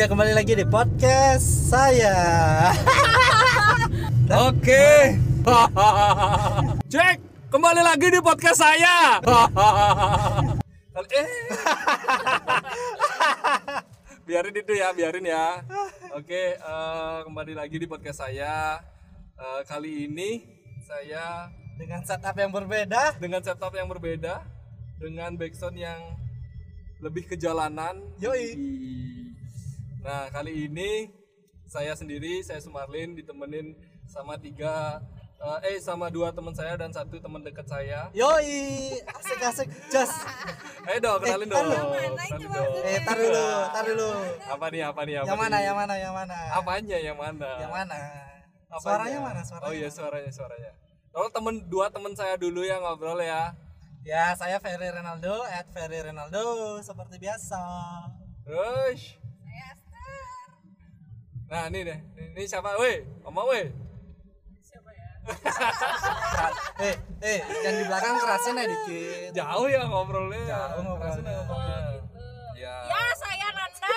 Ya kembali lagi di podcast saya. Oke. Cek, kembali lagi di podcast saya. eh. biarin itu ya, biarin ya. Oke, eh, kembali lagi di podcast saya. Eh, kali ini saya Dengan setup yang berbeda. dengan setup yang berbeda, dengan backsound yang lebih kejalanan. Yoi. Nah, kali ini saya sendiri, saya Sumarlin ditemenin sama tiga eh, eh sama dua teman saya dan satu teman dekat saya. Yoi, asik-asik. Just. Ayo dong, kenalin tar dong. Kenalin dong. Eh, tar dulu, tar dulu. Apa nih, apa nih, apa Yang mana, nih? yang mana, yang mana? Apanya yang mana? Yang mana? Apanya? Suaranya mana? Suaranya. Oh iya, suaranya, suaranya. Kalau temen dua temen saya dulu yang ngobrol ya. Ya, saya Ferry Renaldo, at Ferry Renaldo seperti biasa. Terus. Nah, ini deh. Ini siapa? Weh, Oma weh. eh, eh, yang di belakang kerasin ya dikit. Jauh ya ngobrolnya. Jauh ngobrolnya. Ya. Ya saya Nanda.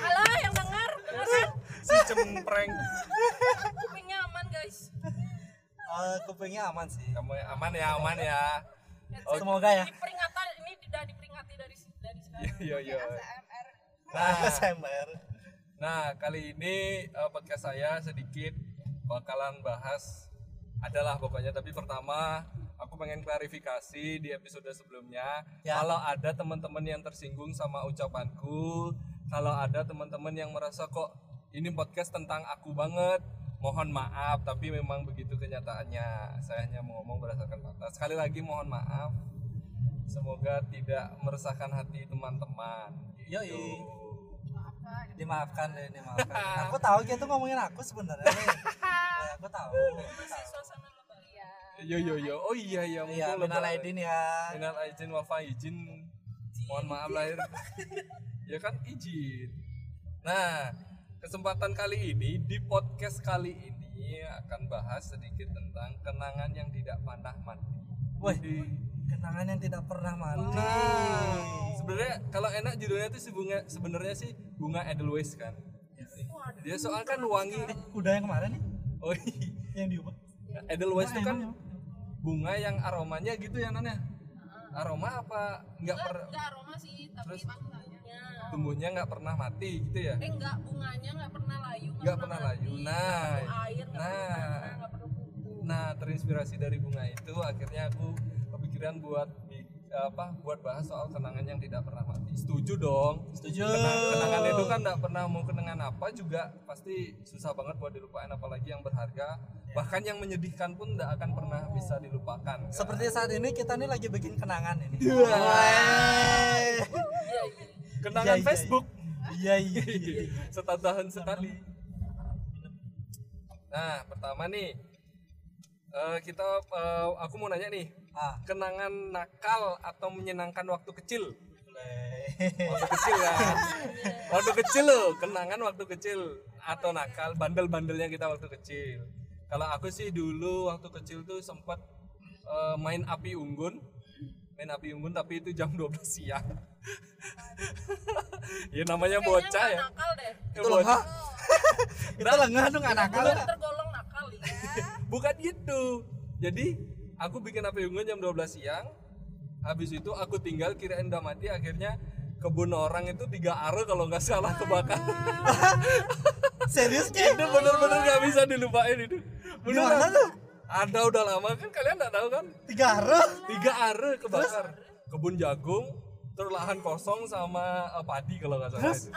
Halo yang dengar, dengar? Si cempreng. Kupingnya aman guys. Eh, kupingnya aman sih. Kamu aman ya, aman ya. Oh, Semoga ya. Diperingatan ini tidak diperingati dari dari sekarang. Iya, iya. Nah, Desember. Nah, kali ini eh, podcast saya sedikit bakalan bahas adalah pokoknya tapi pertama aku pengen klarifikasi di episode sebelumnya Ya. kalau ada teman-teman yang tersinggung sama ucapanku kalau ada teman-teman yang merasa kok ini podcast tentang aku banget mohon maaf tapi memang begitu kenyataannya saya hanya mau ngomong berdasarkan fakta sekali lagi mohon maaf semoga tidak meresahkan hati teman-teman gitu. Yoi. Dimaafkan deh, dimaafkan. Aku tahu gitu ngomongin aku sebenarnya. aku tahu. lebaran. Yo yo yo. Oh iya iya. Iya, mumpung minal aidin ya. Minal aidin wal faizin. Mohon maaf lahir. ya kan izin. Nah, kesempatan kali ini di podcast kali ini akan bahas sedikit tentang kenangan yang tidak pernah mati. Wih, kenangan yang tidak pernah mati. Nah, sebenarnya kalau enak judulnya tuh si bunga sebenarnya sih bunga Edelweiss kan. Dia soal kan wangi. Udah yang kemarin nih, Oh iya. yang diubah. Edelweiss itu kan Emang, bunga yang aromanya gitu ya Nana? Aroma apa nggak per Enggak aroma sih, tapi Terus? bunganya. tumbuhnya nggak pernah mati gitu ya? Eh enggak bunganya enggak pernah layu, Nggak pernah mati, layu. nggak Nah, perlu air, enggak nah. enggak. Nah terinspirasi dari bunga itu akhirnya aku kepikiran buat apa buat bahas soal kenangan yang tidak pernah mati. Setuju dong. Setuju. Kenang- kenangan itu kan nggak pernah mau kenangan apa juga pasti susah banget buat dilupain apalagi yang berharga bahkan yang menyedihkan pun nggak akan pernah bisa dilupakan. kan? Seperti saat ini kita nih lagi bikin kenangan ini. Iya. Weh. kenangan Iya, iya, Facebook. Iya, iya. iya. setahun sekali. Nah, pertama nih, eh, kita, eh, aku mau nanya nih, Ah, kenangan nakal atau menyenangkan waktu kecil? Waktu kecil kan? Waktu kecil loh, kenangan waktu kecil atau nakal, bandel-bandelnya kita waktu kecil. Kalau aku sih dulu waktu kecil tuh sempat eh, main api unggun, main api unggun tapi itu jam 12 siang. ya namanya Kayaknya bocah ya. nakal deh. Ya, Itu lengah. bocah. Itu lengah dong anak Belum tergolong nakal ya. bukan gitu jadi aku bikin api unggun jam 12 siang habis itu aku tinggal kirain udah mati akhirnya kebun orang itu tiga are kalau nggak salah kebakar Serius itu bener-bener nggak bisa dilupain itu Gimana beneran tuh? Ada udah lama kan kalian nggak tahu kan Tiga haro. tiga are kebakar kebun jagung terus lahan kosong sama eh, padi kalau nggak salah itu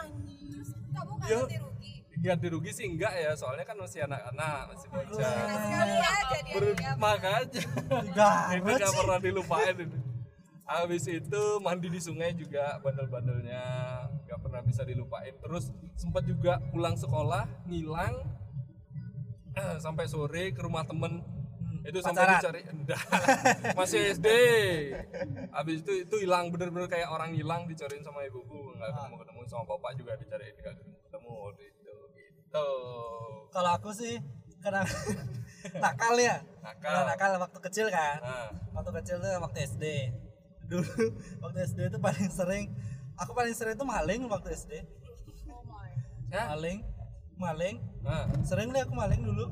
Kamu nggak Ya. ganti rugi. ganti rugi sih enggak ya soalnya kan masih anak-anak masih bocah aja dia. Ber- makanya Tiga itu haro gak sih. pernah dilupain itu habis itu mandi di sungai juga bandel-bandelnya gak pernah bisa dilupain terus sempat juga pulang sekolah ngilang sampai sore ke rumah temen itu sampai Pacaran? dicari enggak masih SD habis itu itu hilang bener-bener kayak orang hilang dicariin sama ibuku nggak ketemu ketemu sama bapak juga dicariin nggak ketemu ketemu gitu gitu Kalau aku sih kenangan nakal ya. Nakal. Nah, nakal waktu kecil kan. nah Waktu kecil tuh waktu SD. Dulu waktu SD itu paling sering aku paling sering itu maling waktu SD. Ya? maling maling Nah, sering deh aku maling dulu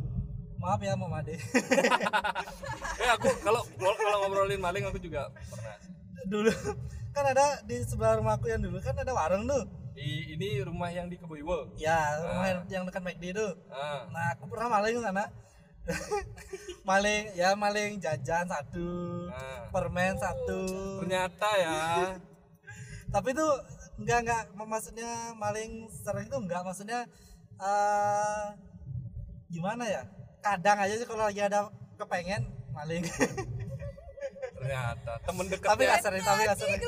maaf ya Mama Ade eh aku kalau kalau ngobrolin maling aku juga pernah. sih. dulu kan ada di sebelah rumahku yang dulu kan ada warung tuh Di ini rumah yang di Keboiwo. ya rumah yang dekat McD tuh Ah, nah aku pernah maling sana maling ya maling jajan satu ah. permen satu Ternyata ya. tapi tuh enggak enggak mak- maksudnya maling sering itu enggak maksudnya eh gimana ya kadang aja sih kalau lagi ada kepengen maling. Ternyata temen tapi dekatnya nggak sering tapi nggak sering.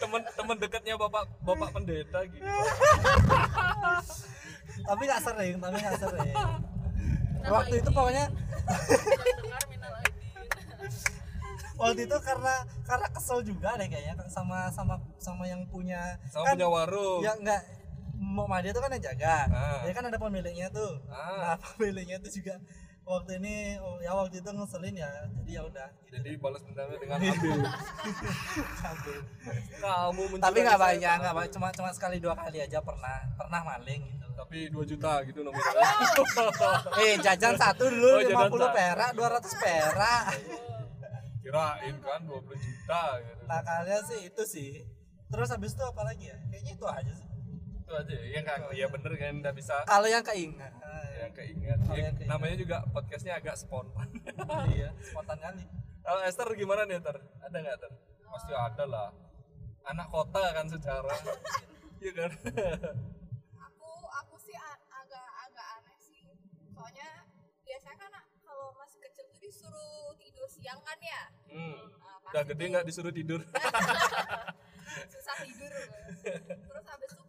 temen temen dekatnya bapak bapak pendeta gitu. tapi nggak sering tapi nggak sering. Waktu itu pokoknya waktu itu karena karena kesel juga deh kayaknya sama sama sama yang punya Sama kan punya warung. ya enggak mau dia tuh kan yang jaga Ah. dia kan ada pemiliknya tuh Ah. nah pemiliknya tuh juga waktu ini oh, ya waktu itu ngeselin ya jadi ya udah gitu. Jadi balas dendamnya dengan ambil. Sampai. Kamu tapi nggak banyak nggak banyak cuma cuma sekali dua kali aja pernah pernah maling gitu Tapi 2 juta gitu nominalnya. eh jajan satu dulu Oh, jajan 50 satu. perak 200 perak Kirain kan 20 juta gitu. nah kalian sih itu sih terus habis itu apa lagi ya kayaknya itu aja sih Itu aja ya. Ya kan ya bener kan enggak bisa kalau yang keingat yang keingat. Kalau Ya, yang keingat. namanya juga podcastnya agak spontan. iya spontan kali Kalau Esther gimana nih Ter? Ada nggak Ter? Pasti ada lah. Anak kota kan secara. Iya kan? aku aku sih agak agak aneh sih soalnya biasanya kan kalau masih kecil tuh disuruh tidur siang kan ya Hmm. Nah, pas Udah gede nggak disuruh tidur? susah tidur terus habis itu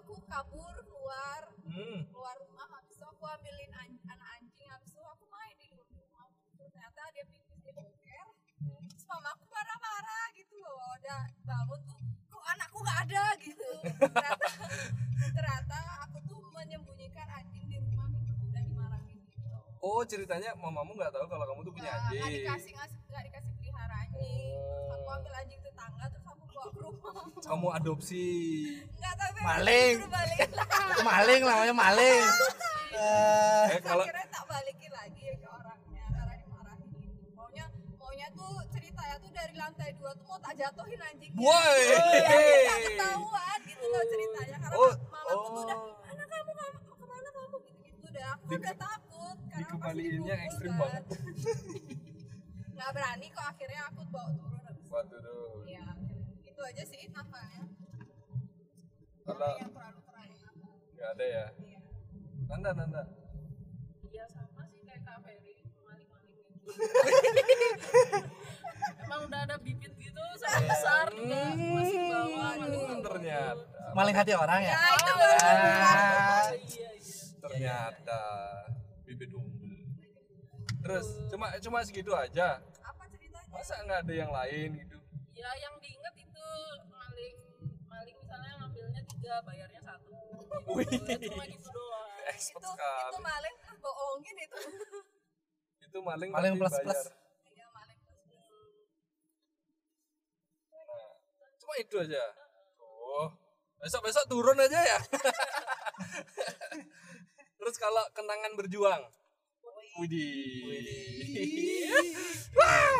aku kabur keluar Hmm. keluar rumah habis itu aku ambilin an- anak anjing habis itu aku main di rumah. Ternyata dia pipis di boker. Terus mamaku marah-marah gitu loh udah bangun tuh kok anakku nggak ada? gitu. Ternyata ternyata aku tuh menyembunyikan anjing di rumah gitu udah dimarahin gitu Oh ceritanya mamamu nggak tahu kalau kamu tuh punya Nggak- nggak anjing. dikasih nggak dikasih pelihara anjing. Terus aku ambil anjing tetangga terus aku bawa ke rumah Kamu adopsi. nggak tapi Maling. maling namanya maling Eh, Eh kalau akhirnya tak balikin lagi ke orangnya karena dimarahin gitu maunya maunya tuh ceritanya tuh dari lantai dua tuh mau tak jatuhin anjingnya Woi. Iya, nggak ketahuan gitu loh ceritanya karena Oh, mamaku tuh udah oh. anak kamu kamu ke mana kamu gitu gitu udah aku Di- udah takut karena dikembaliinnya ekstrim kan. banget. nggak berani kok akhirnya aku bawa turun habis itu. Waduh. Itu aja sih nakalnya Kalau yang terlalu terlalu nggak ada ya. Iya. Nanda Nanda. Iya sama sih kayak Kak Ferry maling-maling gitu. Emang udah ada bibit gitu sampai besar juga masih bawa Hmm, maling-maling. ternyata. maling hati orang ya ya itu baru Ah. Iya iya. Ternyata bibit unggul. Terus cuma cuma segitu aja. apa ceritanya Masa nggak ada yang lain gitu? Ya yang diinget itu maling maling misalnya ngambilnya tiga bayarnya satu. Gitu. Cuma gitu doang. Expert itu sekali. itu maling terus bohongin itu Itu maling Maling plus bayar. plus. iya maling terus Cuma itu aja. Oh, besok besok turun aja ya. Terus kalau kenangan berjuang, Widih.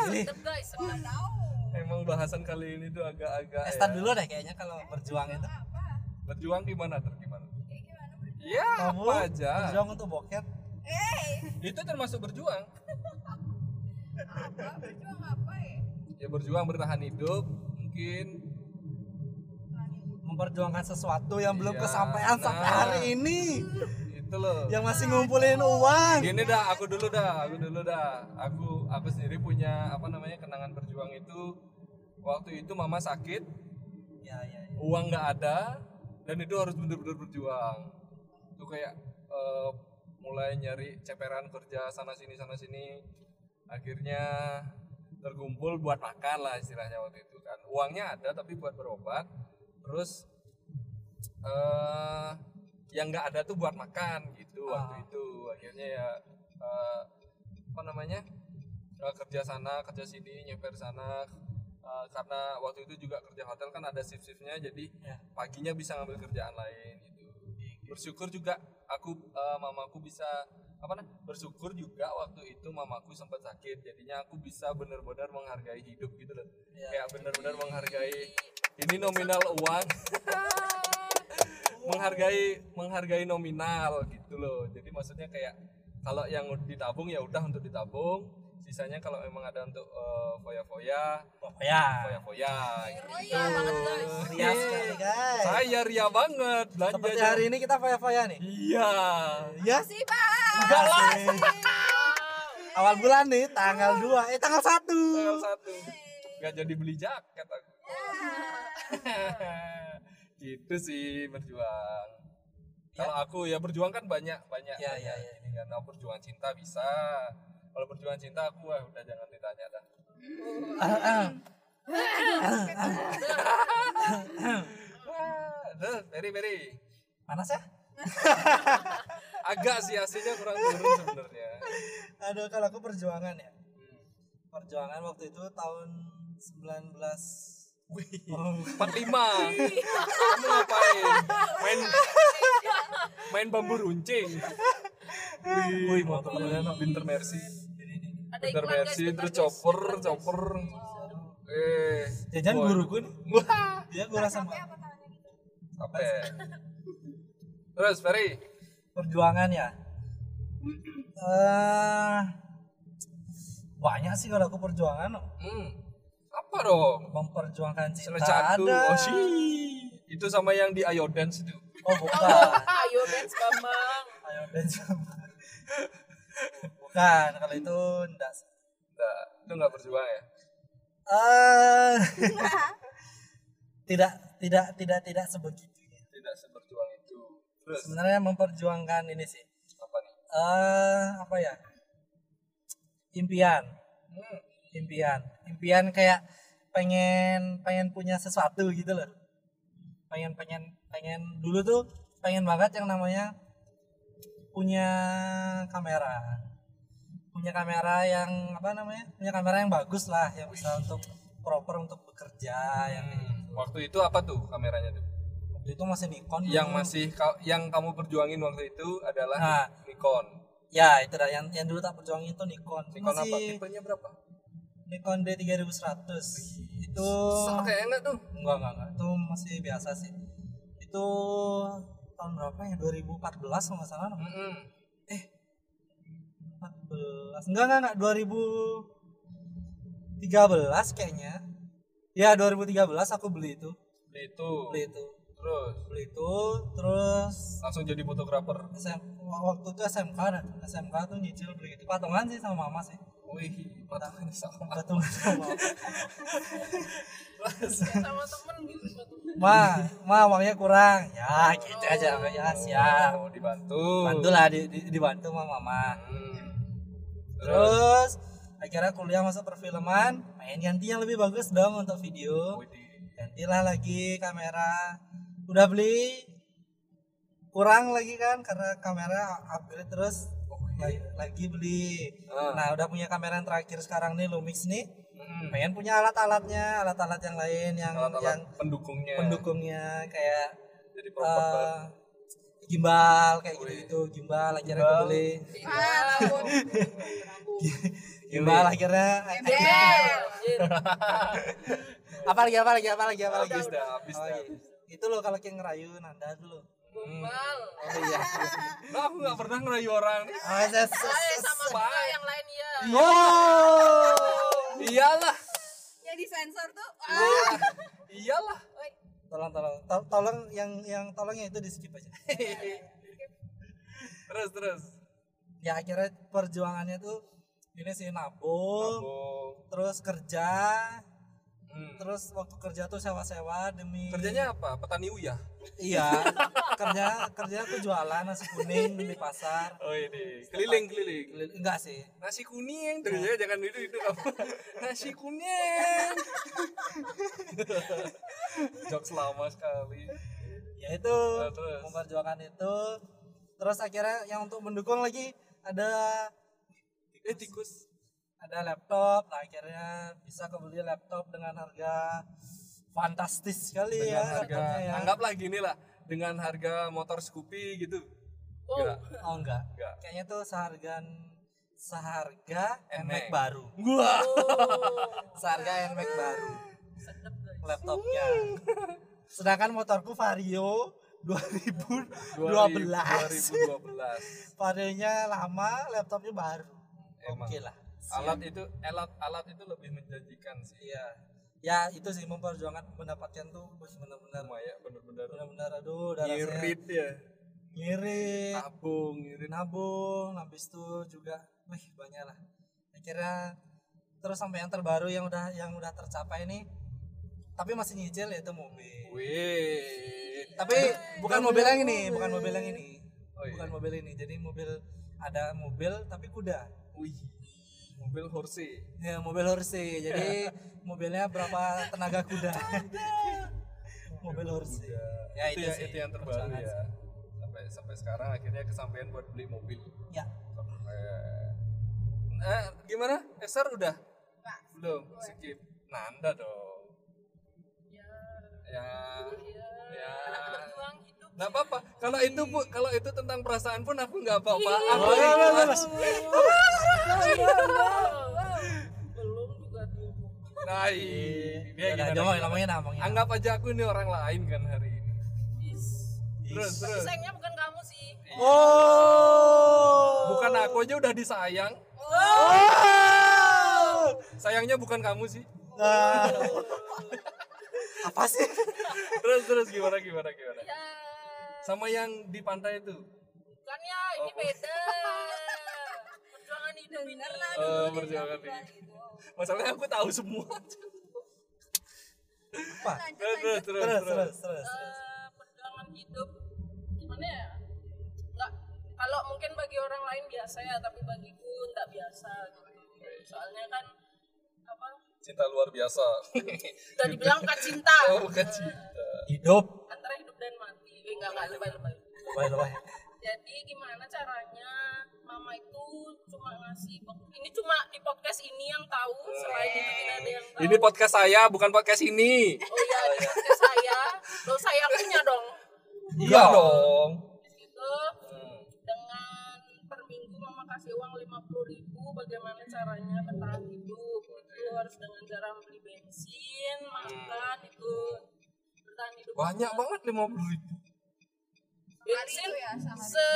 Sedep guys. nggak tahu Emang bahasan kali ini tuh agak-agak Eh, start ya. dulu deh kayaknya kalau berjuang itu. Apa Berjuang gimana ter? Gimana? kayak gimana bro Ya, kamu apa aja. berjuang untuk boket eh. Itu termasuk berjuang. apa? Berjuang apa ya Ya berjuang bertahan hidup, mungkin. Memperjuangkan sesuatu yang belum Iya, kesampaian sampai nah. hari ini itu loh. yang masih ngumpulin uang Gini dah, aku dulu dah, aku dulu dah. Aku aku sendiri punya apa namanya kenangan berjuang itu waktu itu mama sakit, ya ya, ya. uang nggak ada, dan itu harus bener-bener berjuang. Itu kayak eh, mulai nyari ceperan kerja sana sini sana sini, akhirnya terkumpul buat makan lah istilahnya waktu itu kan. Uangnya ada tapi buat berobat, terus eh yang nggak ada tuh buat makan gitu waktu Ah. itu. Akhirnya ya eh, apa namanya eh, kerja sana kerja sini nyeper sana. Eh, karena waktu itu juga kerja hotel kan ada shift shiftnya jadi Ya. paginya bisa ngambil kerjaan lain gitu. Bersyukur juga aku eh, mamaku bisa apa nah bersyukur juga waktu itu mamaku sempat sakit. Jadinya aku bisa benar-benar menghargai hidup gitu loh. Iya. kayak benar-benar menghargai ini nominal uang menghargai menghargai nominal gitu loh jadi maksudnya kayak kalau yang ditabung ya udah untuk ditabung sisanya kalau memang ada untuk eh, foya-foya Oh ya. foya-foya gitu. iya banget guys. Ria sekali guys. saya ria banget belanja Seperti hari ini kita foya-foya nih. iya Ya Sih. Enggak lah. Awal bulan nih tanggal 2 eh tanggal 1. tanggal satu nggak jadi beli jaket aku gitu sih berjuang. Kalau aku ya berjuang kan banyak banyak. Ya, banyak ya, ya. ini kan. Kalau berjuang cinta bisa. Kalau berjuang cinta aku wah udah jangan ditanya dah. Aduh, very very Panas ya? agak sih aslinya kurang turun sebenarnya. Aduh kalau aku perjuangan ya. Perjuangan waktu itu tahun 19 Oh, 45 kamu ngapain? Main main bambu runcing. Wih motor kalian pinter mercy. Ada pinter iklan guys, mercy terus chopper chopper. Eh jajan guruku nih. Dia gua rasa apa gitu? terus Ferry? Perjuangan ya. Eh banyak sih kalau aku perjuangan. Hmm, apa dong memperjuangkan cinta Selesatu ada. oh sih itu sama yang di Ayo Dance itu Oh bukan. Ayo dance Bambang. Ayo dan sama. Bukan, kalau itu enggak. sih. Nggak, itu nggak berjuang ya Eh tidak tidak tidak tidak sebegitunya. tidak seberjuang itu terus Sebenarnya memperjuangkan ini sih. apa nih Eh apa ya? Impian, hmm, impian, impian kayak pengen pengen punya sesuatu gitu loh. Pengen pengen pengen dulu tuh pengen banget yang namanya punya kamera. Punya kamera yang apa namanya? Punya kamera yang bagus lah yang bisa untuk proper untuk bekerja yang kayak gitu. waktu itu apa tuh kameranya tuh waktu itu masih Nikon yang dulu. masih yang kamu perjuangin waktu itu adalah Nah. Nikon. ya itu dah yang yang dulu tak perjuangin itu Nikon Nikon apa? masih Tipenya berapa? Nikon D3100 itu Sama kayak enggak tuh? enggak enggak enggak. Itu masih biasa sih. Itu tahun berapa ya? 2014 kalau nggak salah Mm-mm. eh 14 enggak enggak enggak. 2013 kayaknya. Ya 2013 aku beli itu. Beli itu. beli itu. Terus? Beli itu terus langsung jadi fotografer. SM, waktu itu SMK SMK tuh nyicil beli itu. Patungan sih sama mama sih Wih, patungan sama. patungan sama mama Sama temen gitu. ma ma uangnya kurang. Ya gitu aja ya siap. Oh, dibantu. bantulah di, di- dibantu sama mama. Hmm. terus akhirnya kuliah masuk perfilman. Main ganti yang lebih bagus dong untuk video. Gantilah lagi kamera. Udah beli kurang lagi kan karena kamera upgrade terus lagi, beli Ah. nah udah punya kamera yang terakhir sekarang nih Lumix nih Hmm. pengen punya alat-alatnya alat-alat yang lain yang Alat-alat yang pendukungnya. pendukungnya kayak Jadi proper eh, gimbal kayak gitu Wih. gitu gimbal akhirnya aku beli gimbal akhirnya apa lagi apa lagi apa lagi apa lagi dah. lagi? itu loh kalau kayak ngerayu nanda dulu Gombal. oh iya Nah, aku nggak pernah ngerayu orang yes, Saya sama juga yang lain ya. oh Iyalah. Yang disensor tuh. Iya. Ah. Iyalah. tolong tolong To- tolong yang yang tolongnya itu di skip aja Terus terus. ya akhirnya perjuangannya tuh ini sih nabung Nabung. terus kerja Hmm. terus waktu kerja tuh sewa-sewa demi Kerjanya apa? Petani uyah. iya kerja kerja tuh jualan nasi kuning di pasar Oh ini keliling keliling. Kelil- enggak sih Nasi kuning terus ya jangan itu itu? Nasi kuning. Jokes lama sekali. ya itu Nah, terus? memperjuangkan itu terus akhirnya yang untuk mendukung lagi ada Eh tikus. ada laptop nah akhirnya bisa kebeli laptop dengan harga fantastis sekali Dengan ya harga ya. anggaplah gini lah dengan harga motor Scoopy gitu Oh, Enggak. Oh enggak. Enggak. Kayaknya tuh seharga seharga NMAX. Baru. gua Seharga NMAX baru sedap laptopnya. Sedangkan motorku Vario 2012. 2012 Varionya lama, laptopnya baru. Oke lah. alat itu alat alat itu lebih menjanjikan sih Iya. Ya itu sih memperjuangkan mendapatkan tuh wih, benar-benar. Lumayan bener-bener benar-benar. Aduh rasanya ngirit ya. Ngirit. Tabung ngirit. Nabung habis itu juga wih banyak lah. Akhirnya terus sampai yang terbaru yang udah yang udah tercapai nih tapi masih nyicil yaitu mobil. Wih. Tapi bukan mobil yang ini bukan mobil yang ini. Oh, iya. bukan mobil ini. Jadi mobil ada mobil tapi kuda. Wih mobil Horse ya mobil Horse jadi mobilnya berapa tenaga kuda? Mobil Horse ya itu, itu, ya, sih itu yang terbaru ya. sampai sampai sekarang akhirnya kesampaian buat beli mobil. Ya. Eh, eh, gimana? Esther udah? Belum. skip. Nanda dong. Ya, ya. Ya. ya. Nggak apa-apa. Kalau itu bu kalau itu tentang perasaan pun aku nggak apa-apa. Aku Oh, iya, iya, iya, ikhlas. Belum juga tuh. nah iya ya, gimana, ngomongin ngomongin. Anggap aja aku ini orang lain kan hari ini. Terus terus. sayangnya bukan kamu sih. oh. Bukan aku aja udah disayang. Oh. Sayangnya bukan kamu sih. Ah. apa sih? Terus terus gimana gimana gimana? Ya, sama yang di pantai itu bukan ya, ini Oh. beda. Perjuangan hidup ini. Bener lah Oh, perjuangan hidup. gitu. masalahnya aku tahu semua apa terus terus terus terus terus terus terus Eh, perjuangan hidup gimana ya? Enggak kalau mungkin bagi orang lain biasa ya, tapi bagiku enggak biasa gitu. Soalnya kan apa? cinta luar biasa Udah dibilang bukan cinta. oh bukan cinta hidup Antara hidup dan mati. Enggak enggak lebay-lebay. lebay. Lebay Jadi gimana caranya? Mama itu cuma ngasih ini cuma di podcast ini yang tahu selain itu tidak ada yang tahu. ini podcast saya bukan podcast ini. Oh iya, di podcast saya. Loh saya punya dong. iya dong. Itu dengan per minggu mama kasih uang 50.000 ribu bagaimana caranya bertahan hidup? Itu harus dengan cara beli bensin makan itu. Bertahan hidup. Banyak banget lima puluh ribu bensin itu ya, sehari. se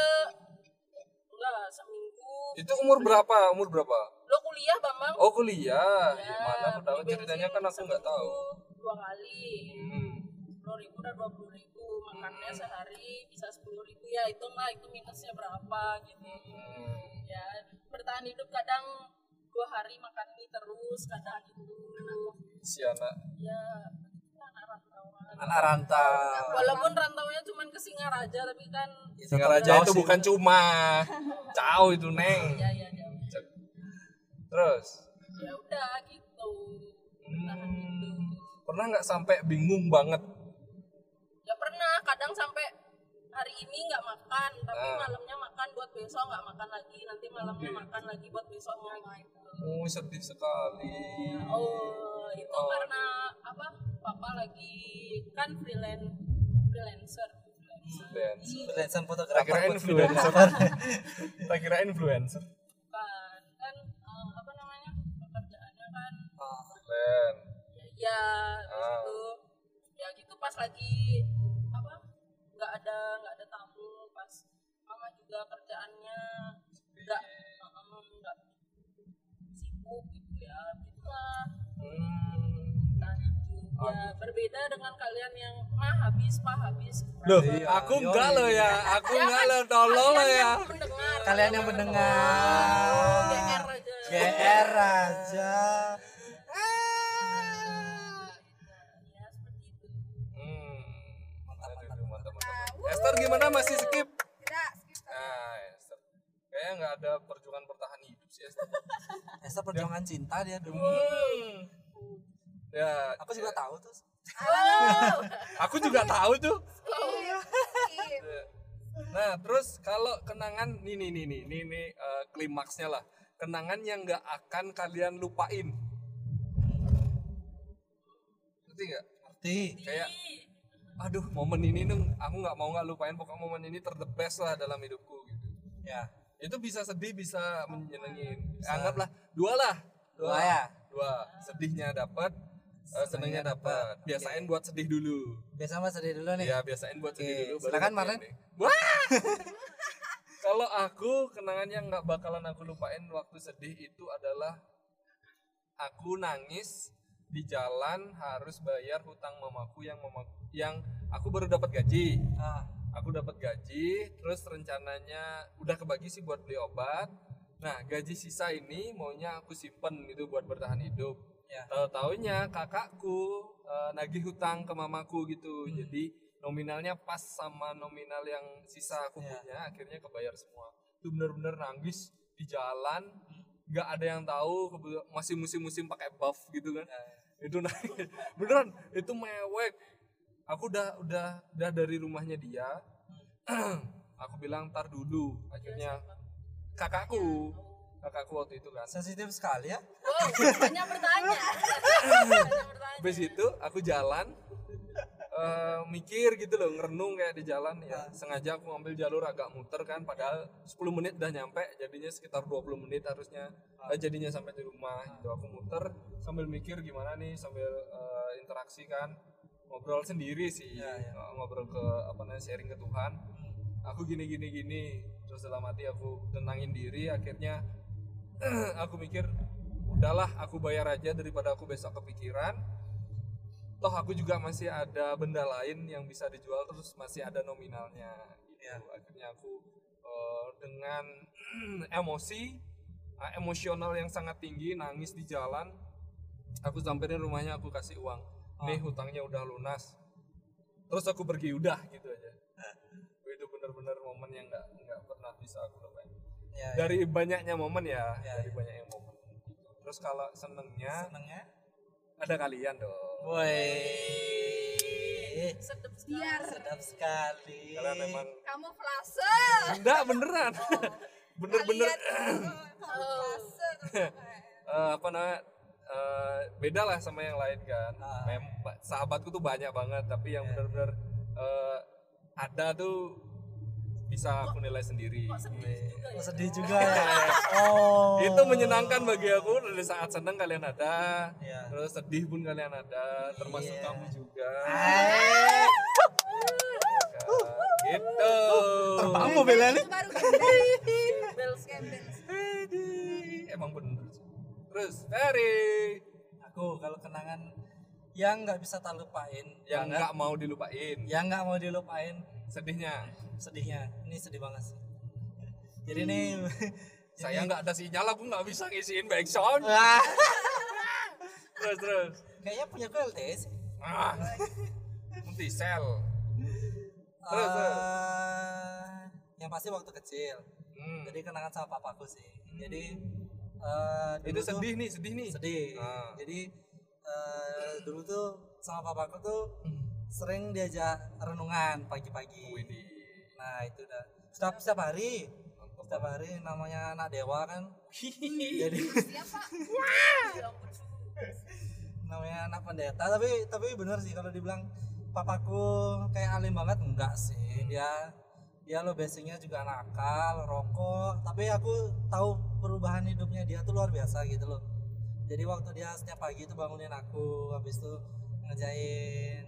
enggak seminggu. Itu umur berapa? Umur berapa? Lo kuliah bambang oh kuliah. Ya, gimana aku tahu ceritanya kan aku nggak tahu. dua kali. Hmm. sepuluh ribu dan dua puluh ribu. Makannya sehari bisa sepuluh ribu. Ya itu lah itu minusnya berapa gitu. Hmm. ya bertahan hidup kadang dua hari makan mie terus kadang itu. Si anak. Ya anak rantau walaupun rantaunya cuma ke Singaraja tapi kan Singaraja Jauh itu sih. bukan cuma jauh itu neng. Ya ya ya terus? Ya udah gitu. Hmm, pernah nggak sampai bingung banget? Ya pernah kadang sampai hari ini nggak makan tapi Ah. malamnya makan buat besok nggak makan lagi. Nanti malamnya Oke. makan lagi buat besoknya gitu oh sedih sekali. Oh itu Oh. karena apa? Papa lagi kan freelance freelancer. Freelancer. Tak fotografer kira influencer tak kira influencer. Kan eh, apa namanya? Pekerjaannya kan Oh, keren ya Ah. gitu. Ya gitu pas lagi nggak ada tamu pas mama juga kerjaannya nggak eh, nggak sibuk gitu ya gitulah. Hmm. Nah, itu ya berbeda dengan kalian yang mah habis mah habis. Loh, Iya, aku yoi. enggak loh ya aku enggak loh tolong lo ya. Kalian yang mendengar. Oh, GR aja. GR aja Esther gimana masih skip? Tidak, skip. Nah, Esther. Kayaknya nggak ada perjuangan bertahan hidup sih Esther. Esther perjuangan cinta dia dulu Hmm. Ya, aku juga tahu tuh oh aku juga tahu tuh. Skip. Nah, terus kalau kenangan nih nih nih nih nih, nih eh, klimaksnya lah. Kenangan yang nggak akan kalian lupain. Ngerti nggak? ngerti Kayak aduh momen ini nih aku nggak mau nggak lupain pokoknya momen ini ter the best lah dalam hidupku gitu. Ya itu bisa sedih bisa menyenengin anggaplah dua lah. Dua ya? dua. Sedihnya dapat eh, senengnya dapat. biasain buat sedih dulu. Biasa mas sedih dulu nih. Ya biasain buat sedih Oke, dulu silakan, Marlen. wah! Kalau aku kenangan yang nggak bakalan aku lupain waktu sedih itu adalah aku nangis di jalan harus bayar hutang mamaku yang mamaku yang aku baru dapat gaji. Ah, aku dapat gaji terus rencananya udah kebagi sih buat beli obat. Nah gaji sisa ini maunya aku simpen gitu buat bertahan hidup. Ya. Tahu taunya kakakku eh, nagih hutang ke mamaku gitu. Hmm. jadi nominalnya pas sama nominal yang sisa aku Ya. punya akhirnya kebayar semua. Itu bener-bener nangis di jalan. Nggak ada yang tahu masih musim-musim pakai buff gitu kan. Ya, itu nangis. Beneran itu mewek aku udah udah udah dari rumahnya dia aku bilang ntar dulu. Akhirnya kakakku kakakku waktu itu kan. Sensitif sekali ya. Wow, banyak bertanya. habis itu aku jalan eh, mikir gitu loh ngerenung kayak di jalan ya. Sengaja aku ngambil jalur agak muter kan padahal 10 menit udah nyampe jadinya sekitar 20 menit harusnya. Eh, jadinya sampai di rumah gitu aku muter sambil mikir gimana nih sambil eh, interaksi kan ngobrol sendiri sih. Ya, ya. Eh, ngobrol ke apa namanya sharing ke Tuhan. Aku gini gini gini. Terus dalam hati aku tenangin diri akhirnya aku mikir udahlah aku bayar aja daripada aku besok kepikiran. Toh aku juga masih ada benda lain yang bisa dijual terus masih ada nominalnya. Gitu. Ya. akhirnya aku eh, dengan emosi eh, emosional yang sangat tinggi nangis di jalan aku samperin rumahnya aku kasih uang nih hutangnya udah lunas. Terus aku pergi udah gitu aja. Itu bener-bener momen yang nggak nggak pernah bisa aku lupain. Ya, ya. dari banyaknya momen ya, Ya, dari ya. banyaknya momen. Terus kalau senengnya senengnya? ada kalian dong. Woi. Sedep biar. Sedap sekali. Kalian emang kamu flase. Enggak beneran. Bener-bener. Kalian kamu flase. Eh, apa namanya eh, beda lah sama yang lain kan. Ah. Mem- ba- sahabatku tuh banyak banget tapi yang bener-bener eh, ada tuh bisa aku nilai sendiri. kok sedih juga Oh, ya. sedih juga ya? Oh. itu menyenangkan bagi aku dari saat seneng kalian ada Iya. terus sedih pun kalian ada termasuk Iya. kamu juga. Eh, gitu. Itu baru gembel Bells gembel Hedi. emang bener terus Ferry aku kalau kenangan yang nggak bisa tak lupain yang nggak mau dilupain. Yang nggak mau dilupain. Sedihnya? Sedihnya. Ini sedih banget sih. Jadi nih saya nggak ada sinyal aku nggak bisa ngisiin back sound. Wah, terus terus. Kayaknya punya gue LTS ah. Nanti sel. Terus, terus. Eh, yang pasti waktu kecil. Hmm. jadi kenangan sama papaku sih. Jadi eh, itu dulu tuh- sedih nih sedih nih. Sedih. Ah. jadi eh, dulu tuh sama papaku tuh sering diajak renungan pagi-pagi. Widih. nah itu udah setiap setiap hari. Setiap hari namanya anak dewa kan. Jadi siapa? Ya namanya anak pendeta. Tapi tapi bener sih kalau dibilang papaku kayak alim banget enggak sih. Dia dia lo basicnya juga nakal rokok. Tapi aku tahu perubahan hidupnya dia tuh luar biasa gitu loh. Jadi waktu dia setiap pagi itu bangunin aku habis itu ngejain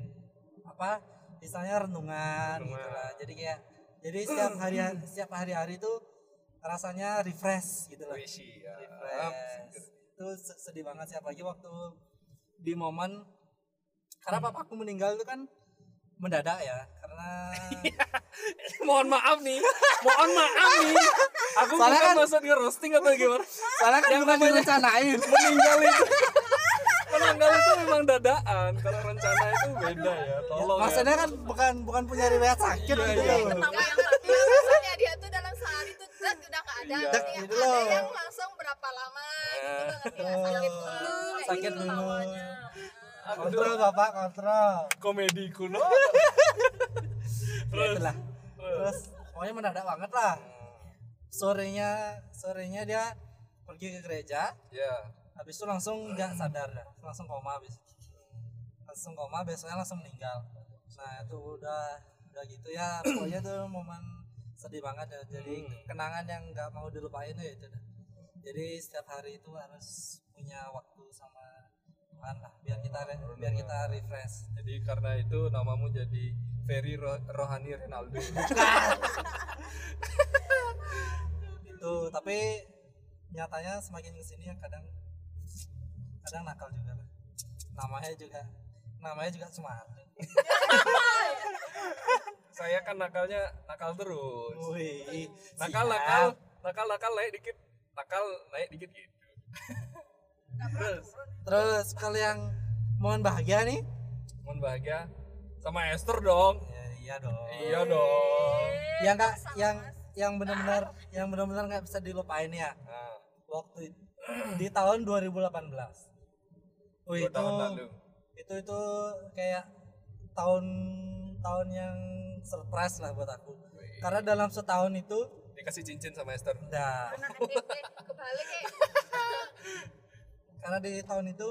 apa istilahnya renungan Renungan. gitu lah. Jadi kayak jadi setiap hari setiap hari-hari itu rasanya refresh gitu loh. Ya. refresh. Itu se- sedih banget sih apalagi waktu di momen karena papaku meninggal itu kan mendadak ya karena mohon maaf nih mohon maaf nih aku Soalnya bukan kan- maksud nge-roasting atau gimana soalnya kan bukan direncanain meninggal itu meninggal itu memang dadaan kalau rencana itu beda ya tolong maksudnya ya. kan bukan bukan punya riwayat sakit Iya, gitu iya. Pertama yang maksudnya dia tuh dalam sehari tuh zat udah nggak ada Iya. Gitu loh. ada yang langsung berapa lama gitu nggak? sakit dulu sakit gitu. dulu kontrol bapak kontrol. Komedi kuno. Ya terus itulah. Terus? Pokoknya mendadak banget lah. Sorenya sorenya dia pergi ke gereja. Ya. Habis itu langsung nggak sadar dah langsung koma habis. Langsung koma besoknya langsung meninggal. Nah itu udah udah gitu ya. Pokoknya tuh momen sedih banget ya. Jadi Hmm. kenangan yang nggak mau dilupain ya itu dah. jadi setiap hari itu harus punya waktu sama lah biar kita re- biar kita refresh Jadi karena itu namamu jadi Ferry Ro- Rohani Ronaldo. itu tapi nyatanya semakin ke sini ya kadang kadang nakal juga lah namanya juga namanya juga Sumarno Saya kan nakalnya nakal terus. Wih, Nakal siap. nakal nakal nakal naik dikit. Nakal naik dikit gitu. Terus terus kalau yang momen bahagia nih mohon bahagia sama Esther dong. ya, iya dong Iya dong. yang nggak yang yang benar-benar yang benar-benar nggak bisa dilupain ya Nah, waktu itu, di tahun 2018 Wih, dua itu tahun lalu. itu itu kayak tahun tahun yang surprise lah buat aku Wih. karena dalam setahun itu Dikasih cincin sama Esther. nah kebalik ya. karena di tahun itu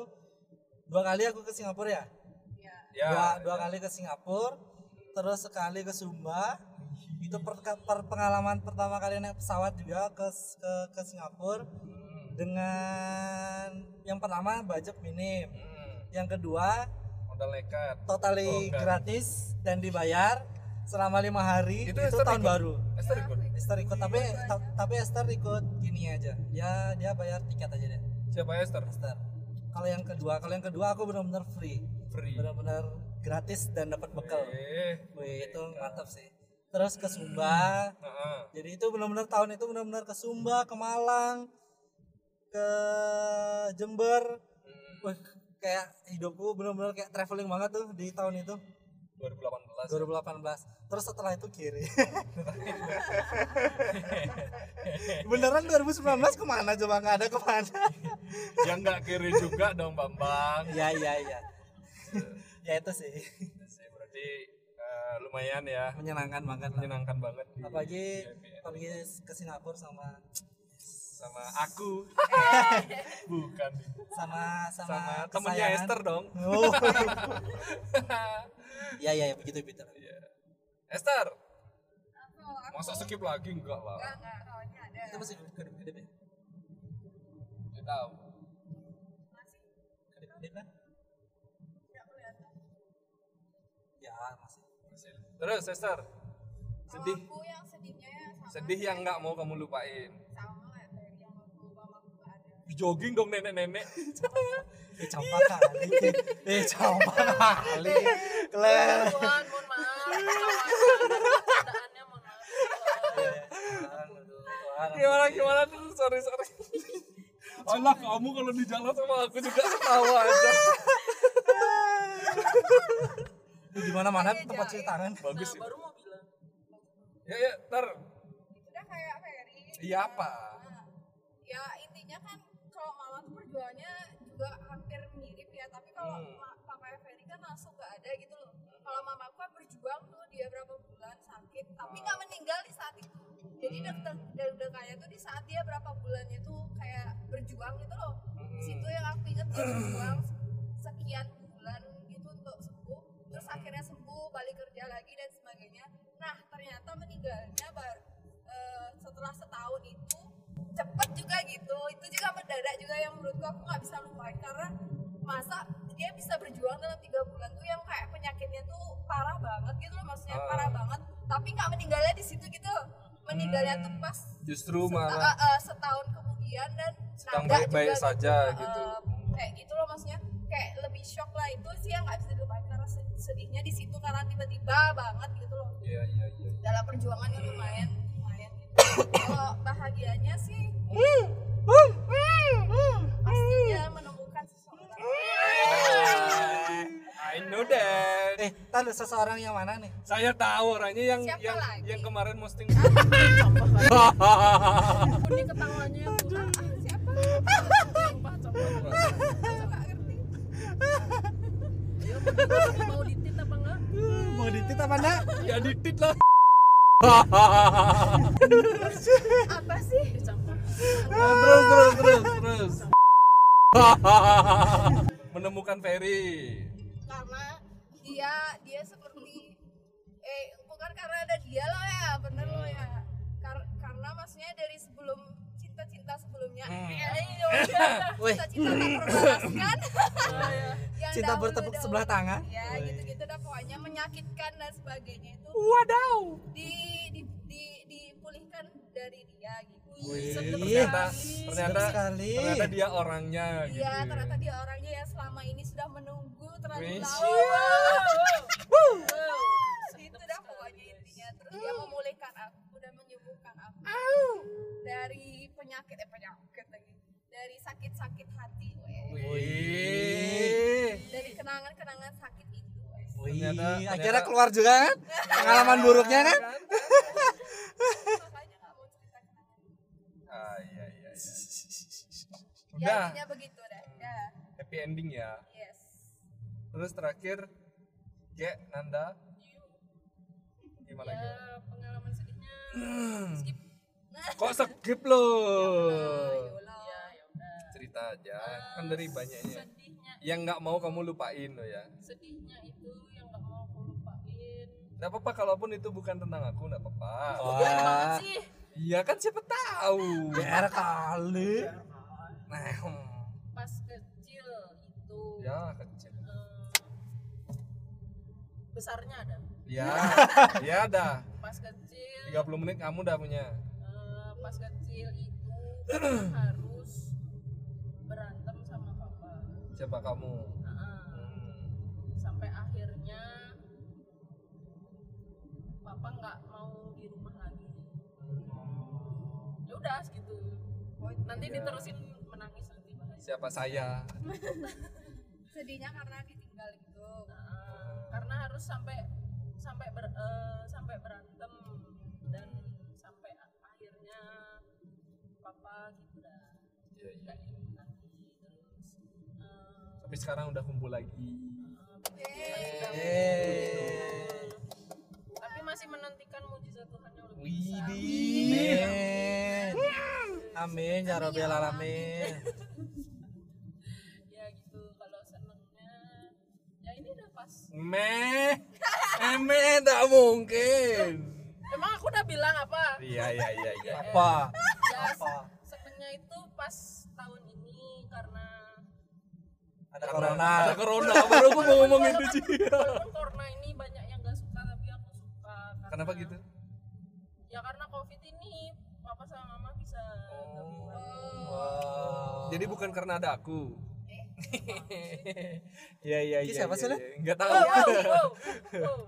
dua kali aku ke Singapura ya Ya. Ya. dua, dua kali ke Singapura terus sekali ke Sumba itu per, per- pengalaman pertama kali naik pesawat juga ke ke, ke Singapura Hmm. dengan yang pertama budget minim Hmm. yang kedua Modal nekat. totally Oh, gratis dan dibayar selama lima hari Itu itu, Esther tahun ikut? baru Esther ikut. Esther ikut tapi ta- tapi Esther ikut gini aja dia dia bayar tiket aja deh Siapa Esther? Esther kalau yang kedua kalau yang kedua aku benar-benar free Free. benar-benar gratis dan dapat bekal Eh. Wih itu mantap sih terus ke Sumba jadi itu benar-benar tahun itu benar-benar ke Sumba ke Malang ke Jember Hmm. Wih, kayak hidupku benar-benar kayak traveling banget tuh di tahun itu 2018. 2018 terus setelah itu kiri beneran 2019 ke mana coba nggak ada ke mana ya nggak kiri juga dong Bambang. ya ya ya ya itu sih Sih, Berarti eh, lumayan ya. menyenangkan banget Menyenangkan banget. apalagi VIP ya. apalagi ke Singapura sama sama aku. Bukan. sama sama, Sama temennya. Esther dong. oh. Ya ya ya begitu begitu Iya. Esther, Aku, aku masa skip lagi enggak lah. enggak enggak kawannya ada. itu masih kedip kedip ya Tidak tahu. Masih kedip kedip kan enggak kelihatan. ya masih Terus Esther, Kalau sedih. aku yang sedihnya ya sama Sedih yang nggak mau kamu lupain. sama kayak dari yang waktu mamaku nggak ada. Jogging dong nenek-nenek. eh campak kali eh campak kali kelen Tuhan, mohon maaf. Keadaannya mohon maaf. gimana gimana tuh sorry sorry. Allah kamu kalau di jalan sama aku juga ketawa aja. di mana mana tempat cuci tangan Bagus Nah, sih. baru mau bilang. Ya ya, ntar. Kayak Ferry. Iya apa? Ya intinya kan kalau mama tuh perjuangannya juga hampir mirip ya tapi kalau Hmm. Dia berapa bulan sakit tapi nggak meninggal di saat itu jadi Hmm. dokter dan udah kaya tuh di saat dia berapa bulannya tuh kayak berjuang gitu loh Hmm. situ yang aku inget dia berjuang sekian bulan gitu untuk sembuh terus Hmm. akhirnya sembuh balik kerja lagi dan sebagainya nah ternyata meninggalnya bar- eh, setelah setahun itu cepet juga gitu itu juga mendadak juga yang menurutku aku nggak bisa lupain karena masa dia bisa berjuang dalam tiga bulan tuh yang kayak penyakitnya tuh parah banget gitu loh maksudnya Ah. parah banget tapi nggak meninggalnya di situ gitu meninggalnya tuh Hmm. pas Justru se- malah eh, eh, setahun kemudian dan Sedang baik-baik juga saja Eh, gitu. kayak gitu loh maksudnya kayak lebih shock lah itu sih yang nggak bisa dilupain karena se- sedihnya di situ karena tiba-tiba banget gitu loh Iya iya iya. dalam perjuangan yang lumayan lumayan gitu. kalau bahagianya sih pastinya menemukan seseorang I know that. eh tadi seseorang yang mana nih Saya tahu orangnya yang Siapa yang lagi? yang kemarin posting. Ampun nih ketawanya Tuhan. siapa Sumpah, sumpah. nggak ngerti Ayo, mau ditit apa enggak? mau ditit apa enggak ya ditit lah. apa sih Dicampur. terus terus terus terus. Menemukan Ferry. Karena dia dia seperti karena ada dia loh ya bener loh ya. Kar- karena maksudnya dari sebelum cinta-cinta sebelumnya. Hmm. eh, iya, cinta-cinta tak terbalaskan Yang cinta bertepuk dahulu. sebelah tangan. Ya gitu-gitu dah pokoknya menyakitkan dan sebagainya itu wadaw di, di, di, dipulihkan dari dia gitu Wih. ternyata ternyata sekali. ternyata dia orangnya gitu Iya, ternyata dia orangnya yang selama ini sudah menunggu terlalu Wih, lama. Itu dah pokoknya intinya. Terus dia memulihkan aku dan menyembuhkan aku dari penyakit eh penyakit lagi. Dari sakit-sakit hati. Wih. Dari kenangan-kenangan sakit itu. Wih, Ternyata- akhirnya ternyata- keluar juga kan pengalaman buruknya kan udah. Intinya begitu dah. Ya, happy ending ya. Yes. terus terakhir Ge, Nanda. Gimana Ge? ya pengalaman sedihnya. Skip. Kok skip loh Ayolah. ya ya cerita aja. Kan dari banyaknya. sedihnya yang nggak mau kamu lupain loh ya. Sedihnya itu yang nggak mau aku lupain. Nggak apa-apa kalaupun itu bukan tentang aku nggak apa-apa. Gimana sih. Iya kan siapa tahu. Biar kali nah hmm. pas kecil itu ya kecil. eh, besarnya ada? Ya ya dah pas kecil. 30 menit kamu udah punya. Eh, pas kecil itu harus berantem sama papa. Siapa kamu. Hmm. sampai akhirnya papa nggak mau di rumah lagi. Ya udah segitu. Nanti diterusin nanti bahaya siapa saya. Sedihnya karena ditinggal gitu. Nah, karena harus sampai sampai ber, eh, sampai berantem dan sampai akhirnya papa gitu dah. Iya, iya. lagi terus eh, tapi sekarang udah kumpul lagi. Yeay. tapi masih menantikan mujizat Tuhan yang lebih besar. Amin. Amin ya robbal alamin ini udah pas. Meh. Meh tak mungkin. Emang aku udah bilang apa? Iya iya iya iya. Apa? Ya apa? senengnya itu pas tahun ini karena ada Karena corona. ada corona. baru aku mau ngomong itu sih walaupun corona ini banyak yang gak suka tapi aku suka karena, kenapa gitu? Ya karena covid ini papa sama mama bisa Oh. Wow. jadi bukan karena ada aku Iya iya iya. siapa iya, sih, Le? iya. Nggak tahu. wow, wow, wow, wow.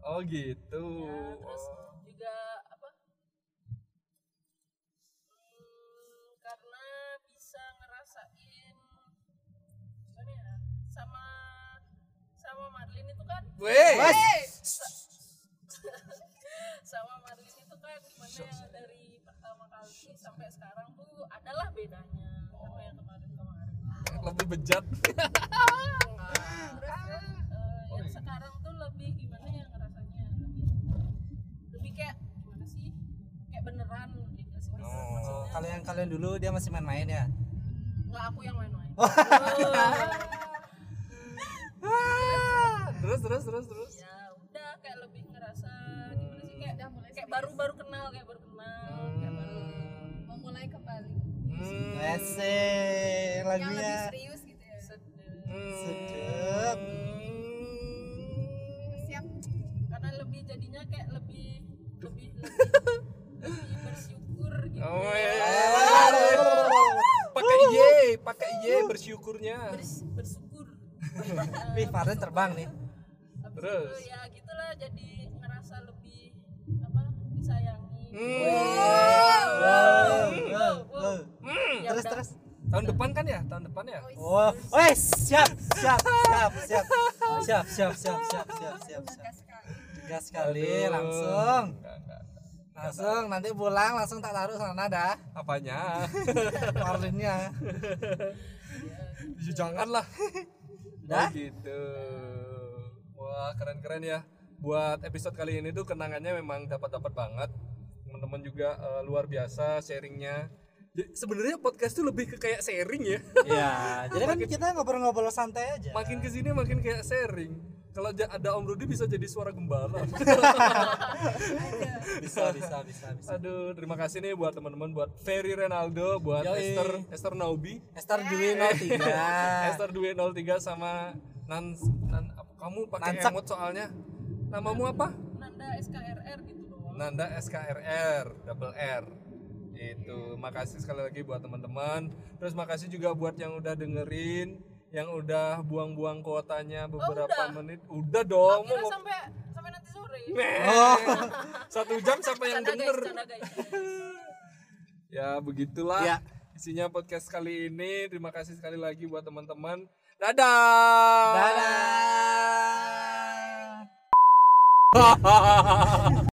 Oh gitu. Ya, terus Oh. juga apa hmm, karena bisa ngerasain gimana ya sama sama Marlin itu kan Weh. sama Marlin itu kan gimana ya dari pertama kali sampai sekarang tuh adalah bedanya sama yang kemarin-kemarin Lebih bejat. terus eh, yang sekarang tuh lebih gimana ya ngerasanya? Lebih lebih kayak gimana sih? Kayak beneran gitu sih Oh, Oh, kalau yang kalian dulu dia masih main-main ya? Nggak aku yang main-main. Terus terus terus terus. ya udah kayak lebih ngerasa gimana sih? Kayak Udah mulai kayak baru-baru kenal kayak baru kenal kayak baru Memulai kembali. Hmm. Esek Yang lebih lagunya serius gitu ya. sedih Hmm. Sedep. Siap. karena lebih jadinya kayak lebih lebih lebih, lebih bersyukur gitu Oh, iya. Pakai ye, pakai ye bersyukurnya. Bers- bersyukur Wih, Farden terbang nih Terus? itu ya gitulah jadi ngerasa lebih apa disayangi Hmm. Wow, wow, wow. Ya Terus udah. terus Tahun depan kan ya? Tahun depan ya? Wow, weh siap, siap, siap, siap, siap, siap, siap, siap, siap, siap, siap. Tegas sekali. Tegas sekali, Aduh. langsung, Enggak, enggak. langsung nanti pulang langsung tak taruh sana dah, Apanya? marlinnya. Ya, Janganlah. Dah? Oh gitu. Wah, keren-keren ya. Buat episode kali ini tuh kenangannya memang dapat-dapat banget. Teman-teman juga eh, luar biasa sharingnya. Sebenarnya podcast tuh lebih ke kayak sharing ya. Iya, jadi kan kita ngobrol-ngobrol santai aja. Makin ke sini makin kayak sharing. kalau ada Om Rudi bisa jadi suara gembala. bisa bisa bisa bisa Aduh, terima kasih nih buat teman-teman buat Ferry Renaldo, buat Yoi. Esther Esther Naubi, Esther Dwi 03 Esther Dwi 03 sama Nan, Nan apa- kamu pakai Nansak. emot soalnya. Namamu apa? Nanda SKRR gitu loh Nanda SKRR double R itu makasih sekali lagi buat teman-teman. Terus makasih juga buat yang udah dengerin yang udah buang-buang kuotanya beberapa udah? menit. Udah dong mau sampai sampai nanti sore. Oh. satu jam sampai yang denger guys, canda, guys. ya begitulah Ya. isinya podcast kali ini. Terima kasih sekali lagi buat teman-teman. Dadah. Dadah